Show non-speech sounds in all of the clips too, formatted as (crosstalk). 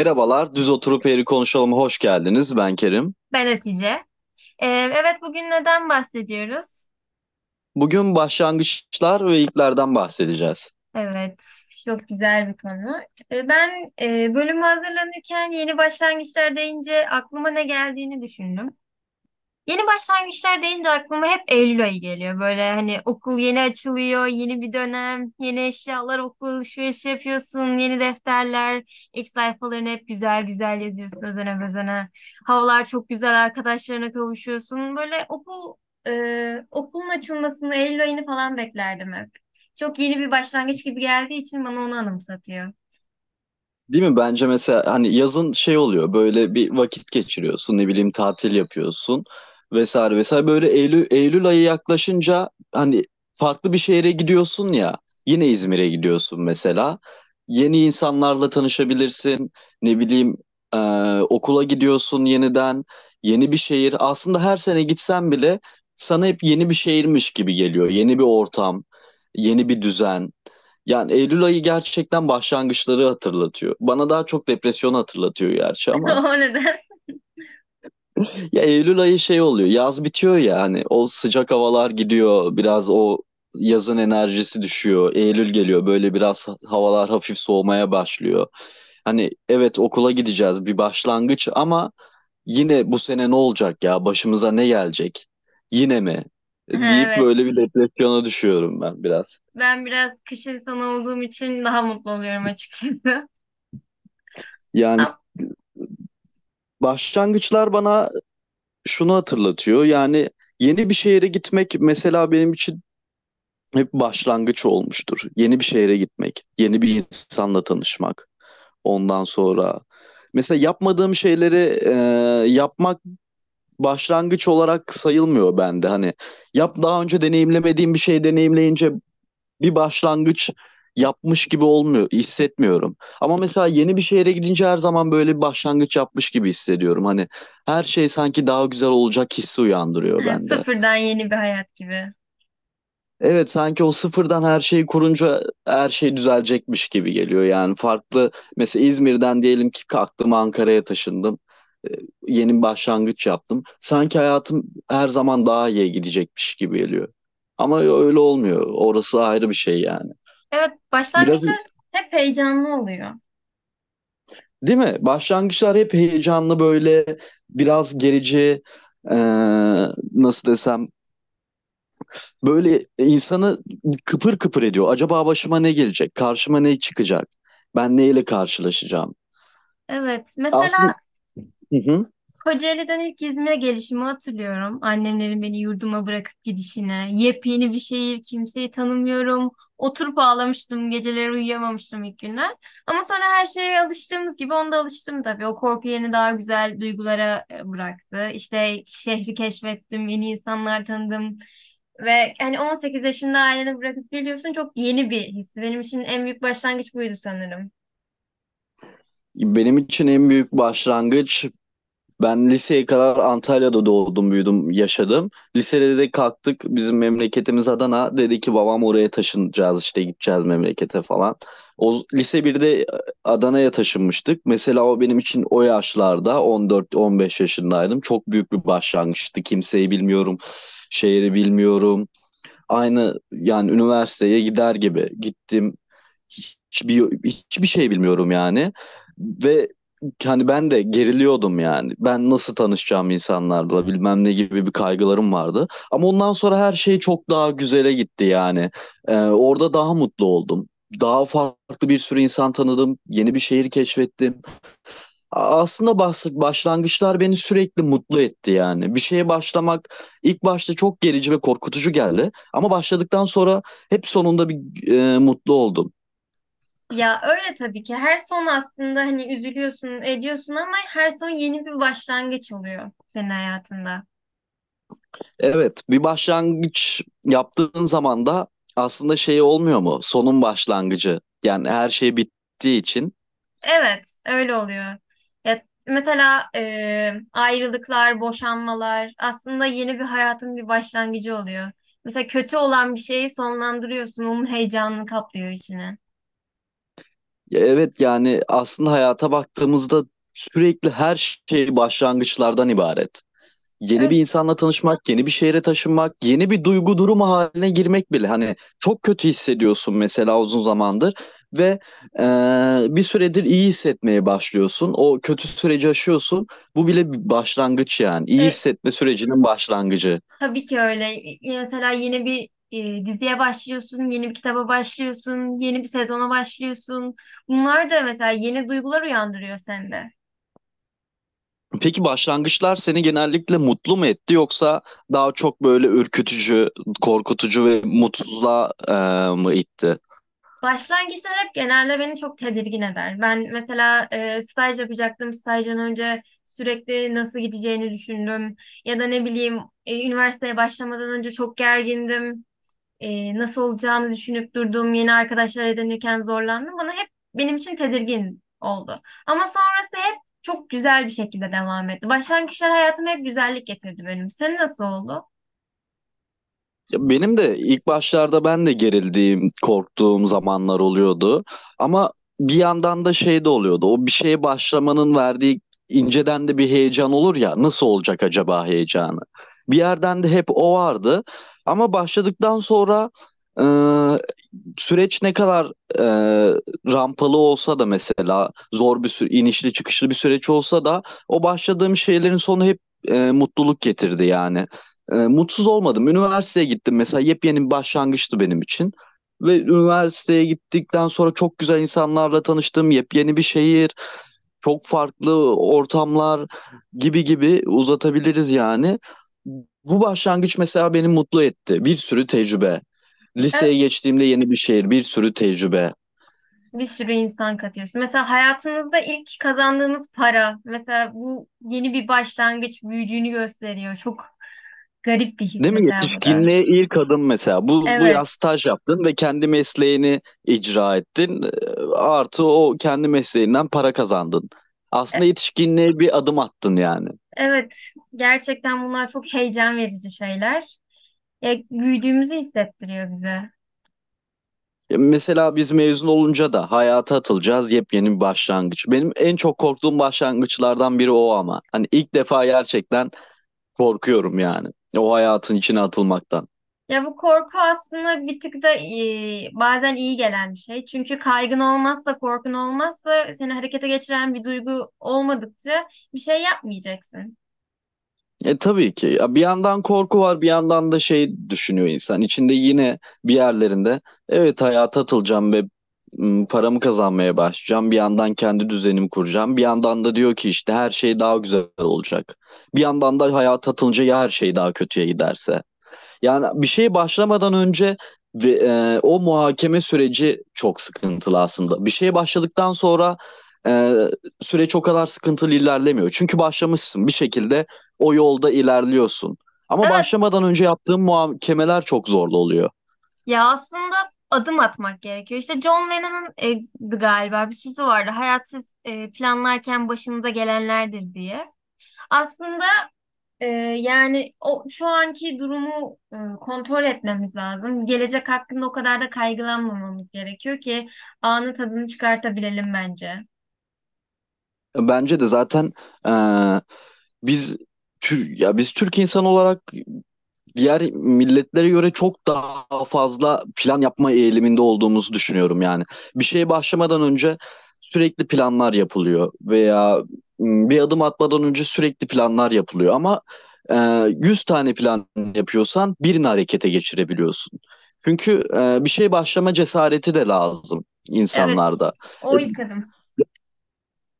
Merhabalar, Düz Oturup Eğri Konuşalım'a hoş geldiniz. Ben Kerim. Ben Hatice. Ee, evet bugün neden bahsediyoruz? Bugün başlangıçlar ve ilklerden bahsedeceğiz. Evet, çok güzel bir konu. Ee, ben e, bölüme hazırlanırken yeni başlangıçlar deyince aklıma ne geldiğini düşündüm. Yeni başlangıçlar deyince aklıma hep Eylül ayı geliyor. Böyle hani okul yeni açılıyor, yeni bir dönem, yeni eşyalar, okul alışverişi yapıyorsun, yeni defterler, ilk sayfalarını hep güzel güzel yazıyorsun özene bezene. Havalar çok güzel, arkadaşlarına kavuşuyorsun. Böyle okul e, okulun açılmasını, Eylül ayını falan beklerdim hep. Çok yeni bir başlangıç gibi geldiği için bana onu anımsatıyor. Değil mi? Bence mesela hani yazın şey oluyor, böyle bir vakit geçiriyorsun, ne bileyim tatil yapıyorsun vesaire vesaire. Böyle Eylül, Eylül ayı yaklaşınca hani farklı bir şehre gidiyorsun ya, yine İzmir'e gidiyorsun mesela. Yeni insanlarla tanışabilirsin, ne bileyim e, okula gidiyorsun yeniden, yeni bir şehir. Aslında her sene gitsen bile sana hep yeni bir şehirmiş gibi geliyor. Yeni bir ortam, yeni bir düzen. Yani Eylül ayı gerçekten başlangıçları hatırlatıyor. Bana daha çok depresyon hatırlatıyor gerçi ama (laughs) O neden? (laughs) ya Eylül ayı şey oluyor. Yaz bitiyor ya hani o sıcak havalar gidiyor. Biraz o yazın enerjisi düşüyor. Eylül geliyor. Böyle biraz havalar hafif soğumaya başlıyor. Hani evet okula gideceğiz bir başlangıç ama yine bu sene ne olacak ya? Başımıza ne gelecek? Yine mi? deyip Evet. böyle bir depresyona düşüyorum ben biraz. Ben biraz kış insanı olduğum için daha mutlu oluyorum açıkçası. Yani başlangıçlar bana şunu hatırlatıyor. Yani yeni bir şehre gitmek mesela benim için hep başlangıç olmuştur. Yeni bir şehre gitmek, yeni bir insanla tanışmak. Ondan sonra mesela yapmadığım şeyleri e, yapmak başlangıç olarak sayılmıyor bende. Hani yap daha önce deneyimlemediğim bir şey deneyimleyince bir başlangıç yapmış gibi olmuyor, hissetmiyorum. Ama mesela yeni bir şehre gidince her zaman böyle bir başlangıç yapmış gibi hissediyorum. Hani her şey sanki daha güzel olacak hissi uyandırıyor bende. Sıfırdan yeni bir hayat gibi. Evet sanki o sıfırdan her şeyi kurunca her şey düzelecekmiş gibi geliyor. Yani farklı mesela İzmir'den diyelim ki kalktım Ankara'ya taşındım. Ee, Yeni bir başlangıç yaptım. Sanki hayatım her zaman daha iyi gidecekmiş gibi geliyor. Ama öyle olmuyor. Orası ayrı bir şey yani. Evet, Biraz başlangıçlar hep heyecanlı oluyor. değil mi? Başlangıçlar hep heyecanlı böyle biraz gerici ee, nasıl desem böyle insanı kıpır kıpır ediyor. Acaba başıma ne gelecek? Karşıma ne çıkacak? Ben neyle karşılaşacağım? Evet, Aslında mesela hı hı. Kocaeli'den ilk İzmir'e gelişimi hatırlıyorum. Annemlerin beni yurduma bırakıp gidişine. Yepyeni bir şehir, kimseyi tanımıyorum. Oturup ağlamıştım, geceleri uyuyamamıştım ilk günler. Ama sonra her şeye alıştığımız gibi onda alıştım tabii. O korku yerini daha güzel duygulara e, bıraktı. İşte şehri keşfettim, yeni insanlar tanıdım. Ve hani 18 yaşında aileni bırakıp geliyorsun çok yeni bir his. Benim için en büyük başlangıç buydu sanırım. Benim için en büyük başlangıç Ben liseye kadar Antalya'da doğdum, büyüdüm, yaşadım. Lisede de kalktık bizim memleketimiz Adana. Dedi ki babam oraya taşınacağız işte gideceğiz memlekete falan. O lise 1'de Adana'ya taşınmıştık. Mesela o benim için o yaşlarda 14-15 yaşındaydım. Çok büyük bir başlangıçtı. Kimseyi bilmiyorum, şehri bilmiyorum. Aynı yani üniversiteye gider gibi gittim. Hiçbir, hiçbir şey bilmiyorum yani. Ve hani ben de geriliyordum yani. Ben nasıl tanışacağım insanlarla bilmem ne gibi bir kaygılarım vardı. Ama ondan sonra her şey çok daha güzele gitti yani. Ee, orada daha mutlu oldum. Daha farklı bir sürü insan tanıdım. Yeni bir şehir keşfettim. Aslında baş, başlangıçlar beni sürekli mutlu etti yani. Bir şeye başlamak ilk başta çok gerici ve korkutucu geldi. Ama başladıktan sonra hep sonunda bir e, mutlu oldum. Ya öyle tabii ki. Her son aslında hani üzülüyorsun, ediyorsun ama her son yeni bir başlangıç oluyor senin hayatında. Evet, bir başlangıç yaptığın zaman da aslında şey olmuyor mu? Sonun başlangıcı. Yani her şey bittiği için. Evet, öyle oluyor. Ya mesela e, ayrılıklar, boşanmalar aslında yeni bir hayatın bir başlangıcı oluyor. Mesela kötü olan bir şeyi sonlandırıyorsun, onun heyecanını kaplıyor içine. Ya Evet yani aslında hayata baktığımızda sürekli her şey başlangıçlardan ibaret. Yeni bir Evet, insanla tanışmak, yeni bir şehre taşınmak, yeni bir duygu durumu haline girmek bile hani çok kötü hissediyorsun mesela uzun zamandır ve e, bir süredir iyi hissetmeye başlıyorsun. O kötü süreci aşıyorsun. Bu bile bir başlangıç yani. İyi e, hissetme sürecinin başlangıcı. tabii ki öyle. Y- Mesela yeni bir e, diziye başlıyorsun, yeni bir kitaba başlıyorsun, yeni bir sezona başlıyorsun. Bunlar da mesela yeni duygular uyandırıyor sende. Peki başlangıçlar seni genellikle mutlu mu etti yoksa daha çok böyle ürkütücü, korkutucu ve mutsuzluğa e, mı itti? Başlangıçlar hep genelde beni çok tedirgin eder. Ben mesela e, staj yapacaktım. Stajdan önce sürekli nasıl gideceğini düşündüm. Ya da ne bileyim e, üniversiteye başlamadan önce çok gergindim. E, nasıl olacağını düşünüp durdum. Yeni arkadaşlar edinirken zorlandım. Bana hep benim için tedirgin oldu. Ama sonrası hep çok güzel bir şekilde devam etti. Başlangıçlar hayatıma hep güzellik getirdi benim. Senin nasıl oldu? Benim de ilk başlarda ben de gerildiğim, korktuğum zamanlar oluyordu. Ama bir yandan da şey de oluyordu. O bir şeye başlamanın verdiği inceden de bir heyecan olur ya. Nasıl olacak acaba heyecanı? Bir yerden de hep o vardı. Ama başladıktan sonra e, süreç ne kadar e, rampalı olsa da mesela zor bir sü inişli çıkışlı bir süreç olsa da o başladığım şeylerin sonu hep e, mutluluk getirdi yani. E, mutsuz olmadım. Üniversiteye gittim mesela yepyeni bir başlangıçtı benim için. Ve üniversiteye gittikten sonra çok güzel insanlarla tanıştım. Yepyeni bir şehir, çok farklı ortamlar gibi gibi uzatabiliriz yani. Bu başlangıç mesela beni mutlu etti. Bir sürü tecrübe. Liseye Evet, geçtiğimde yeni bir şehir, bir sürü tecrübe. bir sürü insan katıyorsun. Mesela hayatınızda ilk kazandığımız para, mesela bu yeni bir başlangıç, büyüdüğünü gösteriyor. Çok garip bir his Değil mi? Yetişkinliğe ilk adım mesela. Bu, bu yaz Evet, staj yaptın ve kendi mesleğini icra ettin. Ee, Artı o kendi mesleğinden para kazandın. Aslında e- yetişkinliğe bir adım attın yani. Evet. Gerçekten bunlar çok heyecan verici şeyler. Ya, büyüdüğümüzü hissettiriyor bize. Mesela biz mezun olunca da hayata atılacağız yepyeni bir başlangıç. Benim en çok korktuğum başlangıçlardan biri o ama. Hani ilk defa gerçekten korkuyorum yani. O hayatın içine atılmaktan. Ya bu korku aslında bir tık da e, bazen iyi gelen bir şey. Çünkü kaygın olmazsa, korkun olmazsa seni harekete geçiren bir duygu olmadıkça bir şey yapmayacaksın. E tabii ki. Ya bir yandan korku var, bir yandan da şey düşünüyor insan. İçinde yine bir yerlerinde evet hayata atılacağım ve paramı kazanmaya başlayacağım. Bir yandan kendi düzenimi kuracağım. Bir yandan da diyor ki işte her şey daha güzel olacak. Bir yandan da hayata atılınca ya her şey daha kötüye giderse. Yani bir şey başlamadan önce ve e, o muhakeme süreci çok sıkıntılı aslında. Bir şeye başladıktan sonra e, süreç o kadar sıkıntılı ilerlemiyor. Çünkü başlamışsın bir şekilde o yolda ilerliyorsun. Ama Evet. başlamadan önce yaptığın muhakemeler çok zorlu oluyor. Ya aslında adım atmak gerekiyor. İşte John Lennon'ın e, galiba bir sözü vardı. Hayat siz e, planlarken başınıza gelenlerdir diye. Aslında e, yani o şu anki durumu e, kontrol etmemiz lazım. Gelecek hakkında o kadar da kaygılanmamamız gerekiyor ki anın tadını çıkartabilelim bence. Bence de zaten e, biz Tür- ya biz Türk insan olarak diğer milletlere göre çok daha fazla plan yapma eğiliminde olduğumuzu düşünüyorum yani. Bir şeye başlamadan önce sürekli planlar yapılıyor veya bir adım atmadan önce sürekli planlar yapılıyor ama e, 100 tane plan yapıyorsan birini harekete geçirebiliyorsun. Çünkü e, bir şey başlama cesareti de lazım Evet, insanlarda. E, o ilk adım.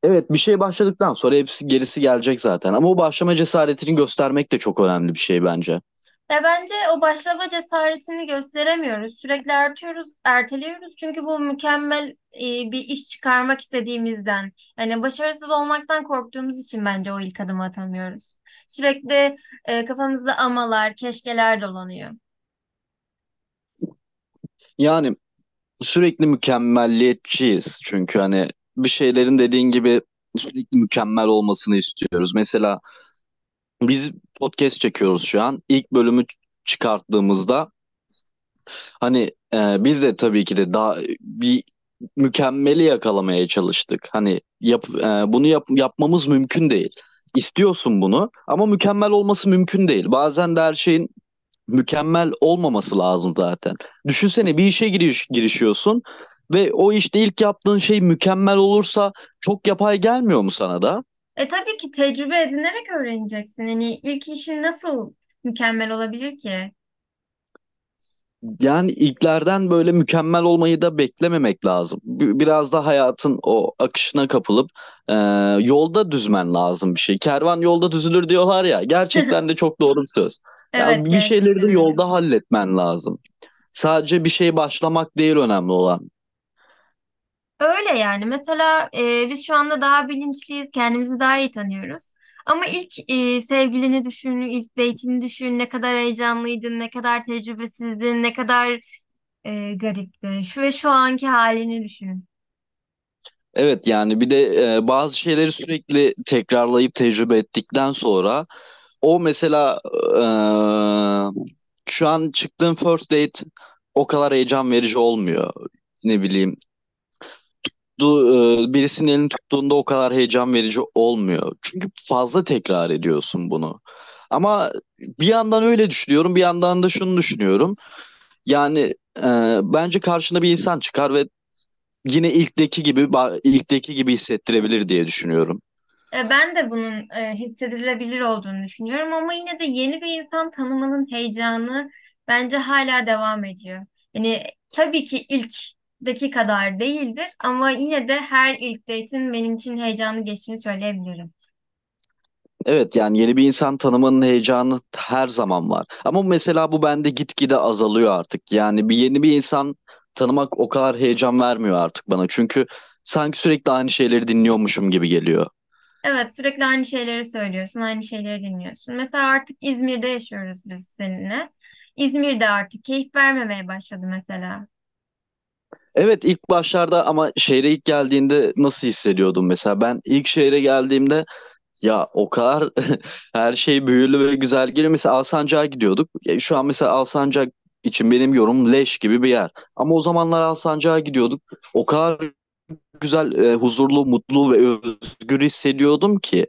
Evet bir şey başladıktan sonra hepsi gerisi gelecek zaten ama o başlama cesaretini göstermek de çok önemli bir şey bence. Ya bence o başlama cesaretini gösteremiyoruz. Sürekli ertiyoruz, erteliyoruz. Çünkü bu mükemmel e, bir iş çıkarmak istediğimizden. Yani başarısız olmaktan korktuğumuz için bence o ilk adımı atamıyoruz. Sürekli e, kafamızda amalar, keşkeler dolanıyor. Yani sürekli mükemmelliyetçiyiz çünkü hani bir şeylerin dediğin gibi sürekli mükemmel olmasını istiyoruz. Mesela biz podcast çekiyoruz şu an. İlk bölümü çıkarttığımızda hani e, biz de tabii ki de daha bir mükemmeli yakalamaya çalıştık. Hani yap, e, bunu yap, yapmamız mümkün değil. İstiyorsun bunu ama mükemmel olması mümkün değil. Bazen de her şeyin mükemmel olmaması lazım zaten. Düşünsene bir işe giriş, girişiyorsun ve o işte ilk yaptığın şey mükemmel olursa çok yapay gelmiyor mu sana da? E tabii ki tecrübe edinerek öğreneceksin. Yani ilk işin nasıl mükemmel olabilir ki? Yani ilklerden böyle mükemmel olmayı da beklememek lazım. B- Biraz da hayatın o akışına kapılıp e, yolda düzmen lazım bir şey. Kervan yolda düzülür diyorlar ya. Gerçekten de çok doğru bir söz. (laughs) Evet bir şeyleri gerçekten de öyle. yolda halletmen lazım. Sadece bir şey başlamak değil önemli olan. Öyle yani. Mesela e, biz şu anda daha bilinçliyiz, kendimizi daha iyi tanıyoruz. Ama ilk e, sevgilini düşün, ilk date'ini düşün, ne kadar heyecanlıydın, ne kadar tecrübesizdin, ne kadar e, garipti. Şu ve şu anki halini düşün. Evet yani bir de e, bazı şeyleri sürekli tekrarlayıp tecrübe ettikten sonra o mesela e, şu an çıktığın first date o kadar heyecan verici olmuyor. Ne bileyim du- e, birisinin elini tuttuğunda o kadar heyecan verici olmuyor. Çünkü fazla tekrar ediyorsun bunu. Ama bir yandan öyle düşünüyorum, bir yandan da şunu düşünüyorum. Yani e, bence karşına bir insan çıkar ve yine ilkteki gibi ilkteki gibi hissettirebilir diye düşünüyorum. E, Ben de bunun e, hissedilebilir olduğunu düşünüyorum ama yine de yeni bir insan tanımanın heyecanı bence hala devam ediyor. Yani tabii ki ilkteki kadar değildir ama yine de her ilk date'in benim için heyecanlı geçtiğini söyleyebilirim. Evet yani yeni bir insan tanımanın heyecanı her zaman var. Ama mesela bu bende gitgide azalıyor artık. Yani bir yeni bir insan tanımak o kadar heyecan vermiyor artık bana. Çünkü sanki sürekli aynı şeyleri dinliyormuşum gibi geliyor. Evet, sürekli aynı şeyleri söylüyorsun, aynı şeyleri dinliyorsun. Mesela artık İzmir'de yaşıyoruz biz seninle. İzmir'de artık keyif vermemeye başladı mesela. Evet ilk başlarda ama şehre ilk geldiğinde nasıl hissediyordum mesela? Ben ilk şehre geldiğimde ya o kadar (laughs) her şey büyülü ve güzel geliyor. Mesela Alsancak'a gidiyorduk. Ya şu an mesela Alsancak için benim yorumum leş gibi bir yer. Ama o zamanlar Alsancak'a gidiyorduk. O kadar güzel, e, huzurlu, mutlu ve özgür hissediyordum ki.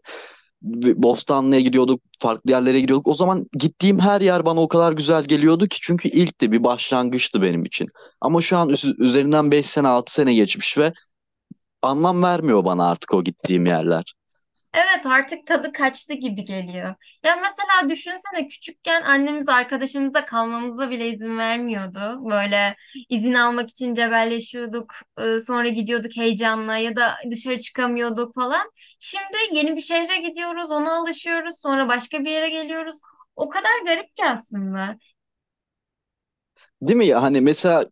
Bostanlı'ya gidiyorduk, farklı yerlere gidiyorduk. O zaman gittiğim her yer bana o kadar güzel geliyordu ki çünkü ilkti, bir başlangıçtı benim için. Ama şu an üz- üzerinden 5 sene, 6 sene geçmiş ve anlam vermiyor bana artık o gittiğim yerler. Evet artık tadı kaçtı gibi geliyor. Ya mesela düşünsene küçükken annemiz arkadaşımızla kalmamıza bile izin vermiyordu. Böyle izin almak için cebelleşiyorduk. Sonra gidiyorduk heyecanla ya da dışarı çıkamıyorduk falan. Şimdi yeni bir şehre gidiyoruz, ona alışıyoruz. Sonra başka bir yere geliyoruz. O kadar garip ki aslında. Değil mi ya? Hani mesela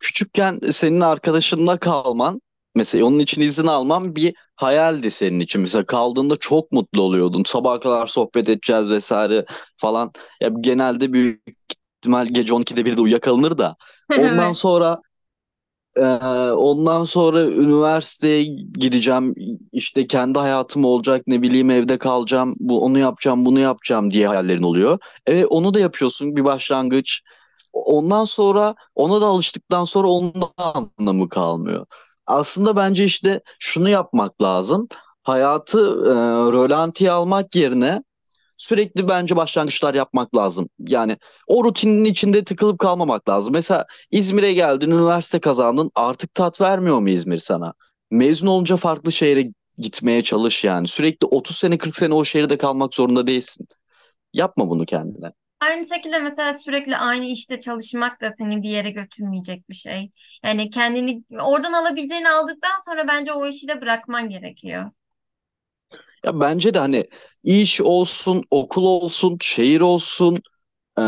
küçükken senin arkadaşınla kalman, mesela onun için izin alman bir hayaldi senin için. Mesela kaldığında çok mutlu oluyordun. Sabaha kadar sohbet edeceğiz vesaire falan. Ya genelde büyük ihtimal gece 12'de bir de uyuyakalınır da. Ondan Evet. sonra Ee, ondan sonra üniversiteye gideceğim işte kendi hayatım olacak ne bileyim evde kalacağım bu onu yapacağım bunu yapacağım diye hayallerin oluyor. Evet onu da yapıyorsun bir başlangıç. Ondan sonra ona da alıştıktan sonra onun da anlamı kalmıyor. Aslında bence işte şunu yapmak lazım. Hayatı e, rölantiye almak yerine sürekli bence başlangıçlar yapmak lazım. Yani o rutinin içinde tıkılıp kalmamak lazım. Mesela İzmir'e geldin, üniversite kazandın. Artık tat vermiyor mu İzmir sana? Mezun olunca farklı şehre gitmeye çalış yani. Sürekli 30 sene 40 sene o şehirde kalmak zorunda değilsin. Yapma bunu kendine. Aynı şekilde mesela sürekli aynı işte çalışmak da seni bir yere götürmeyecek bir şey. Yani kendini oradan alabileceğini aldıktan sonra bence o işi de bırakman gerekiyor. Ya bence de hani iş olsun, okul olsun, şehir olsun, e,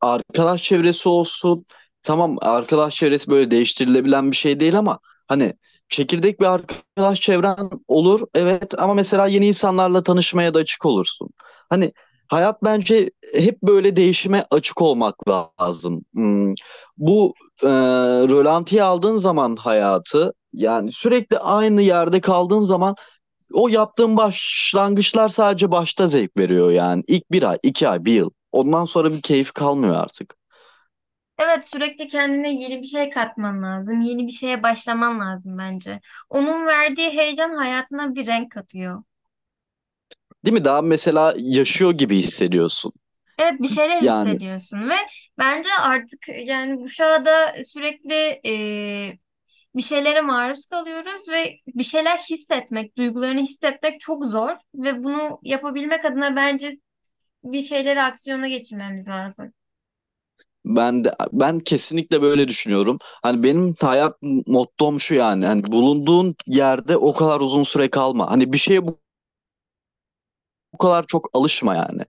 arkadaş çevresi olsun. Tamam arkadaş çevresi böyle değiştirilebilen bir şey değil ama hani çekirdek bir arkadaş çevren olur evet ama mesela yeni insanlarla tanışmaya da açık olursun. Hani hayat bence hep böyle değişime açık olmak lazım. Hmm, Bu e, rölantiye aldığın zaman hayatı yani sürekli aynı yerde kaldığın zaman o yaptığın başlangıçlar sadece başta zevk veriyor yani. İlk bir ay, iki ay, bir yıl. Ondan sonra bir keyif kalmıyor artık. Evet sürekli kendine yeni bir şey katman lazım. Yeni bir şeye başlaman lazım bence. Onun verdiği heyecan hayatına bir renk katıyor. Değil mi? Daha mesela yaşıyor gibi hissediyorsun. Evet bir şeyler Yani hissediyorsun ve bence artık yani bu çağda sürekli e, bir şeylere maruz kalıyoruz ve bir şeyler hissetmek, duygularını hissetmek çok zor ve bunu yapabilmek adına bence bir şeyleri aksiyona geçirmemiz lazım. ben de ben kesinlikle böyle düşünüyorum. Hani benim hayat mottom şu yani. Hani bulunduğun yerde o kadar uzun süre kalma. Hani bir şeye bu bu kadar çok alışma yani.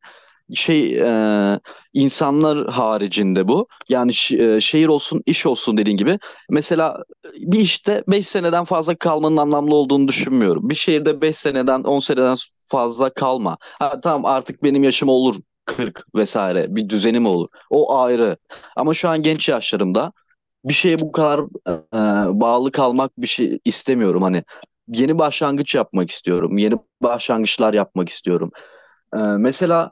şey e, insanlar haricinde bu. Yani e, şehir olsun, iş olsun dediğin gibi. Mesela bir işte 5 seneden fazla kalmanın anlamlı olduğunu düşünmüyorum. Bir şehirde 5 seneden 10 seneden fazla kalma. Ha, tamam artık benim yaşım olur 40 vesaire bir düzenim olur. O ayrı. Ama şu an genç yaşlarımda bir şeye bu kadar e, bağlı kalmak bir şey istemiyorum. Hani yeni başlangıç yapmak istiyorum. Yeni başlangıçlar yapmak istiyorum. E, mesela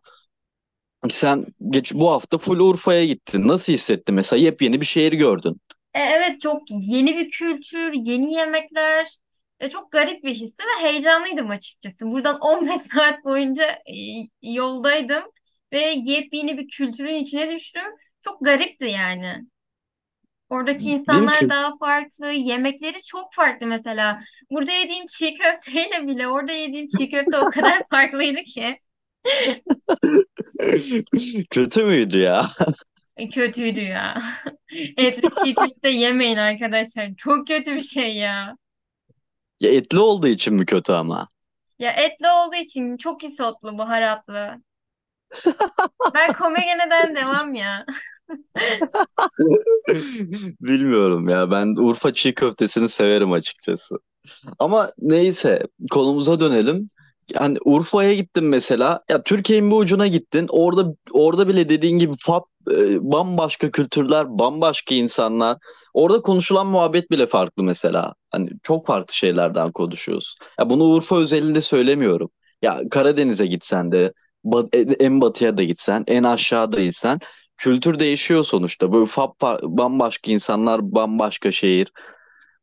sen geç bu hafta full Urfa'ya gittin. Nasıl hissettin mesela? Yepyeni bir şehir gördün. E, evet çok yeni bir kültür, yeni yemekler. E, çok garip bir histi ve heyecanlıydım açıkçası. Buradan 15 (laughs) saat boyunca e, yoldaydım ve yepyeni bir kültürün içine düştüm. Çok garipti yani. Oradaki insanlar daha farklı, yemekleri çok farklı mesela. Burada yediğim çiğ köfteyle bile orada yediğim çiğ köfte o kadar (laughs) farklıydı ki. (laughs) Kötü müydü ya? E, Kötüydü ya. (laughs) Etli çiğ köfte yemeyin arkadaşlar. Çok kötü bir şey ya. Ya etli olduğu için mi kötü ama? Ya etli olduğu için çok isotlu, baharatlı. Ben komegene devam ya. (laughs) Bilmiyorum ya. Ben Urfa çiğ köftesini severim açıkçası. Ama neyse konumuza dönelim. Yani Urfa'ya gittin mesela. Ya Türkiye'nin bir ucuna gittin. Orada orada bile dediğin gibi fab, e, bambaşka kültürler, bambaşka insanlar. Orada konuşulan muhabbet bile farklı mesela. Hani çok farklı şeylerden konuşuyoruz. Ya bunu Urfa özelinde söylemiyorum. Ya Karadeniz'e gitsen de, e, en batıya da gitsen, en aşağıda gitsen kültür değişiyor sonuçta. Böyle fab, fa- bambaşka insanlar, bambaşka şehir.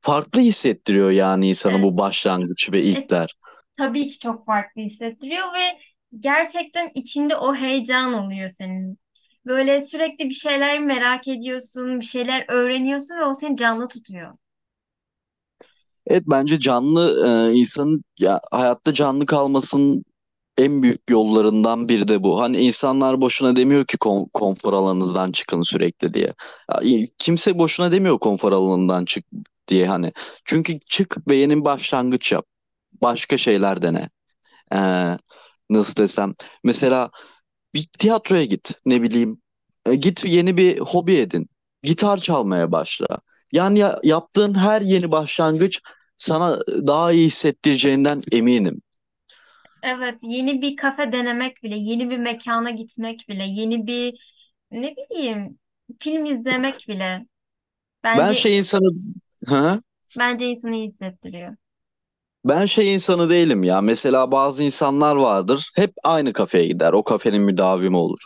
Farklı hissettiriyor yani insanı E, bu başlangıç ve e, ilkler. tabii ki çok farklı hissettiriyor ve gerçekten içinde o heyecan oluyor senin. Böyle sürekli bir şeyler merak ediyorsun, bir şeyler öğreniyorsun ve o seni canlı tutuyor. Evet bence canlı e, insanın ya hayatta canlı kalmasının en büyük yollarından biri de bu. Hani insanlar boşuna demiyor ki kon- konfor alanınızdan çıkın sürekli diye. Ya, kimse boşuna demiyor konfor alanından çık diye hani. Çünkü çık ve yeni başlangıç yap. Başka şeyler dene. Ee, nasıl desem. Mesela Bir tiyatroya git, ne bileyim. E, git yeni bir hobi edin. Gitar çalmaya başla. Yani ya- yaptığın her yeni başlangıç sana daha iyi hissettireceğinden eminim. Evet, yeni bir kafe denemek bile, yeni bir mekana gitmek bile, yeni bir ne bileyim film izlemek bile Ben bence şey insanı Hı? bence insanı iyi hissettiriyor. Ben şey insanı değilim ya. Mesela bazı insanlar vardır. Hep aynı kafeye gider. O kafenin müdavimi olur.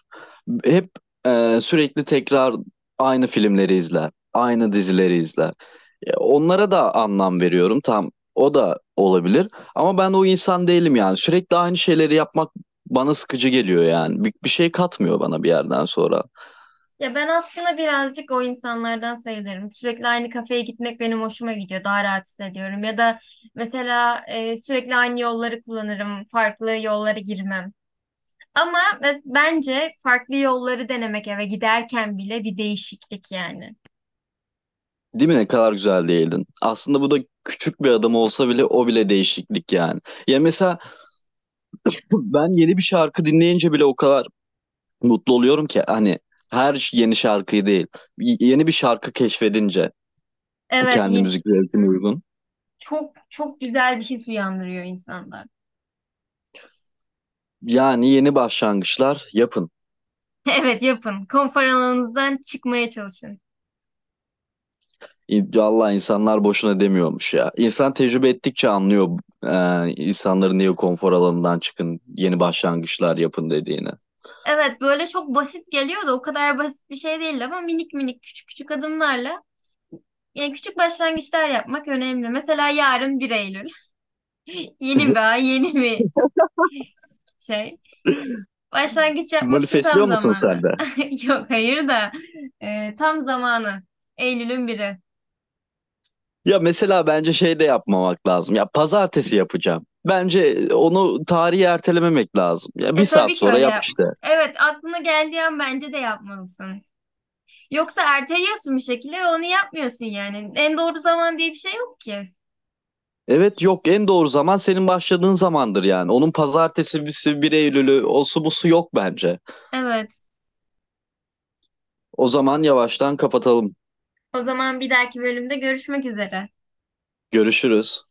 Hep e, sürekli tekrar aynı filmleri izler. Aynı dizileri izler. Ya, onlara da anlam veriyorum. Tam o da olabilir. Ama ben o insan değilim yani. Sürekli aynı şeyleri yapmak bana sıkıcı geliyor yani. Bir, bir şey katmıyor bana bir yerden sonra. Ya ben aslında birazcık o insanlardan sayılırım. Sürekli aynı kafeye gitmek benim hoşuma gidiyor. Daha rahat hissediyorum. Ya da mesela e, sürekli aynı yolları kullanırım. Farklı yollara girmem. Ama bence farklı yolları denemek eve giderken bile bir değişiklik yani. Değil mi ne kadar güzel değildin. Aslında bu da küçük bir adım olsa bile o bile değişiklik yani. Ya mesela (laughs) ben yeni bir şarkı dinleyince bile o kadar mutlu oluyorum ki hani her yeni şarkıyı değil yeni bir şarkı keşfedince Evet, kendi ye- müzik zevkine uygun. çok çok güzel bir his uyandırıyor insanda. Yani yeni başlangıçlar yapın. (laughs) Evet yapın. Konfor alanınızdan çıkmaya çalışın. Allah insanlar boşuna demiyormuş ya. İnsan tecrübe ettikçe anlıyor e, insanların niye konfor alanından çıkın, yeni başlangıçlar yapın dediğini. Evet böyle çok basit geliyor da o kadar basit bir şey değil ama minik minik küçük küçük adımlarla yani küçük başlangıçlar yapmak önemli. Mesela yarın 1 Eylül. (laughs) Yeni bir ay, yeni bir (laughs) şey. Başlangıç yapmak Manifestliyor tam musun zamanı. sen de? (laughs) Yok hayır da e, tam zamanı. Eylül'ün biri. Ya mesela bence şey de yapmamak lazım. Ya pazartesi yapacağım. Bence onu tarihi ertelememek lazım. Ya bir E saat tabii ki sonra öyle yap işte. Evet aklına geldiği an bence de yapmalısın. Yoksa erteliyorsun bir şekilde ve onu yapmıyorsun yani. En doğru zaman diye bir şey yok ki. Evet yok en doğru zaman senin başladığın zamandır yani. Onun pazartesi bir Eylül'ü osu busu yok bence. Evet. O zaman yavaştan kapatalım. O zaman bir dahaki bölümde görüşmek üzere. Görüşürüz.